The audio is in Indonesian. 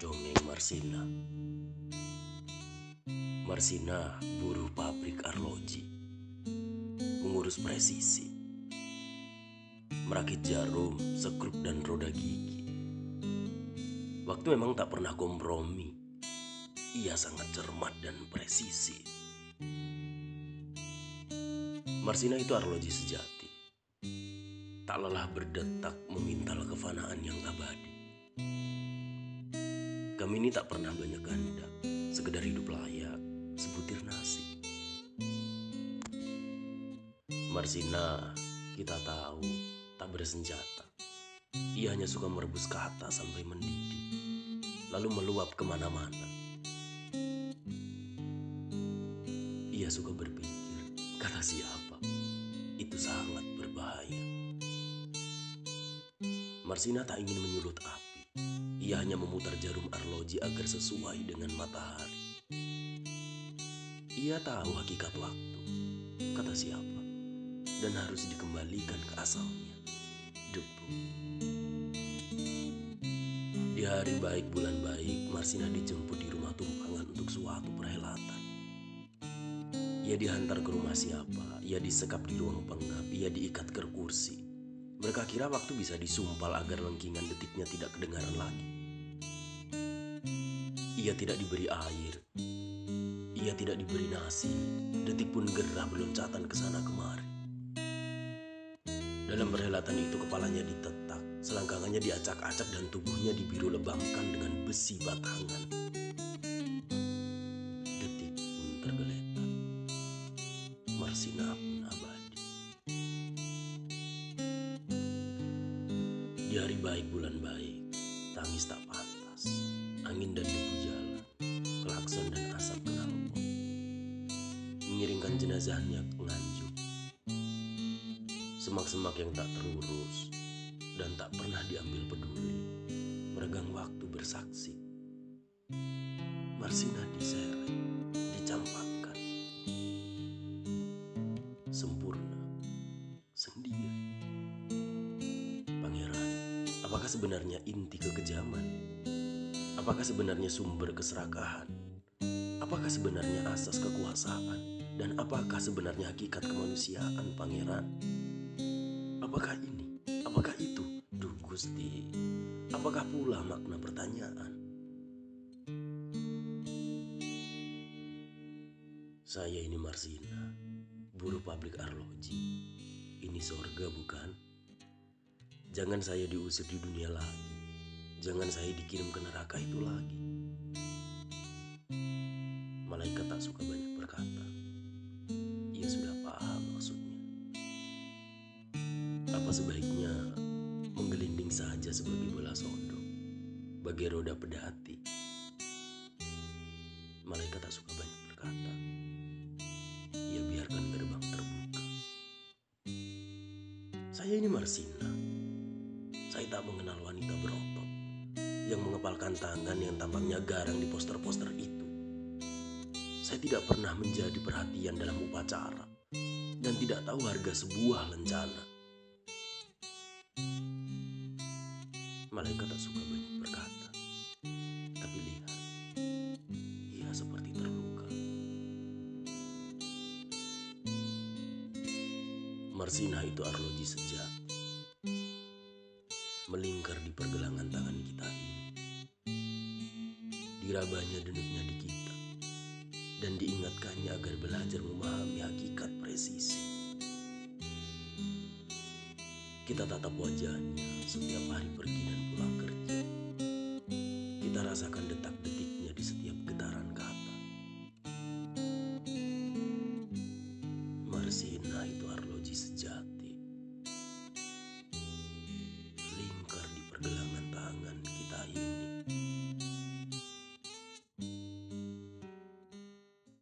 Dongeng Marsina. Marsina buruh pabrik arloji. Mengurus presisi. Merakit jarum, sekrup dan roda gigi. Waktu memang tak pernah kompromi. Ia sangat cermat dan presisi. Marsina itu arloji sejati. Tak lelah berdetak memintal kefanaan yang abadi kami ini tak pernah banyak ganda, sekedar hidup layak, sebutir nasi. Marsina, kita tahu, tak bersenjata. Ia hanya suka merebus kata sampai mendidih, lalu meluap ke mana-mana. Ia suka berpikir, kata siapa, itu sangat berbahaya. Marsina tak ingin menyulut api ia hanya memutar jarum arloji agar sesuai dengan matahari. Ia tahu hakikat waktu, kata siapa, dan harus dikembalikan ke asalnya, debu. Di hari baik bulan baik, Marsina dijemput di rumah tumpangan untuk suatu perhelatan. Ia dihantar ke rumah siapa, ia disekap di ruang pengap, ia diikat ke kursi, mereka kira waktu bisa disumpal agar lengkingan detiknya tidak kedengaran lagi. Ia tidak diberi air. Ia tidak diberi nasi. Detik pun gerah beloncatan ke sana kemari. Dalam perhelatan itu kepalanya ditetak, selangkangannya diacak-acak dan tubuhnya dibiru lebamkan dengan besi batangan. Di hari baik bulan baik, tangis tak pantas, angin dan debu jalan, klakson dan asap knalpot, mengiringkan jenazahnya ke Nganjuk. Semak-semak yang tak terurus dan tak pernah diambil peduli, meregang waktu bersaksi. Marsina Apakah sebenarnya inti kekejaman? Apakah sebenarnya sumber keserakahan? Apakah sebenarnya asas kekuasaan? Dan apakah sebenarnya hakikat kemanusiaan, pangeran? Apakah ini? Apakah itu? Duh Gusti, apakah pula makna pertanyaan? Saya ini Marsina, buruh pabrik arloji. Ini sorga bukan? Jangan saya diusir di dunia lagi. Jangan saya dikirim ke neraka itu lagi. Malaikat tak suka banyak berkata. Ia sudah paham maksudnya. Apa sebaiknya menggelinding saja sebagai bola sodok, bagi roda pedati. Malaikat tak suka banyak berkata. Ia biarkan gerbang terbuka. Saya ini Marsina saya tak mengenal wanita berotot yang mengepalkan tangan yang tampaknya garang di poster-poster itu. Saya tidak pernah menjadi perhatian dalam upacara dan tidak tahu harga sebuah lencana. Malaikat tak suka banyak berkata, tapi lihat, ia seperti terluka. Marsina itu arloji sejati di pergelangan tangan kita ini. Dirabanya denutnya di kita dan diingatkannya agar belajar memahami hakikat presisi. Kita tatap wajahnya setiap hari pergi dan pulang kerja. Kita rasakan detak-detik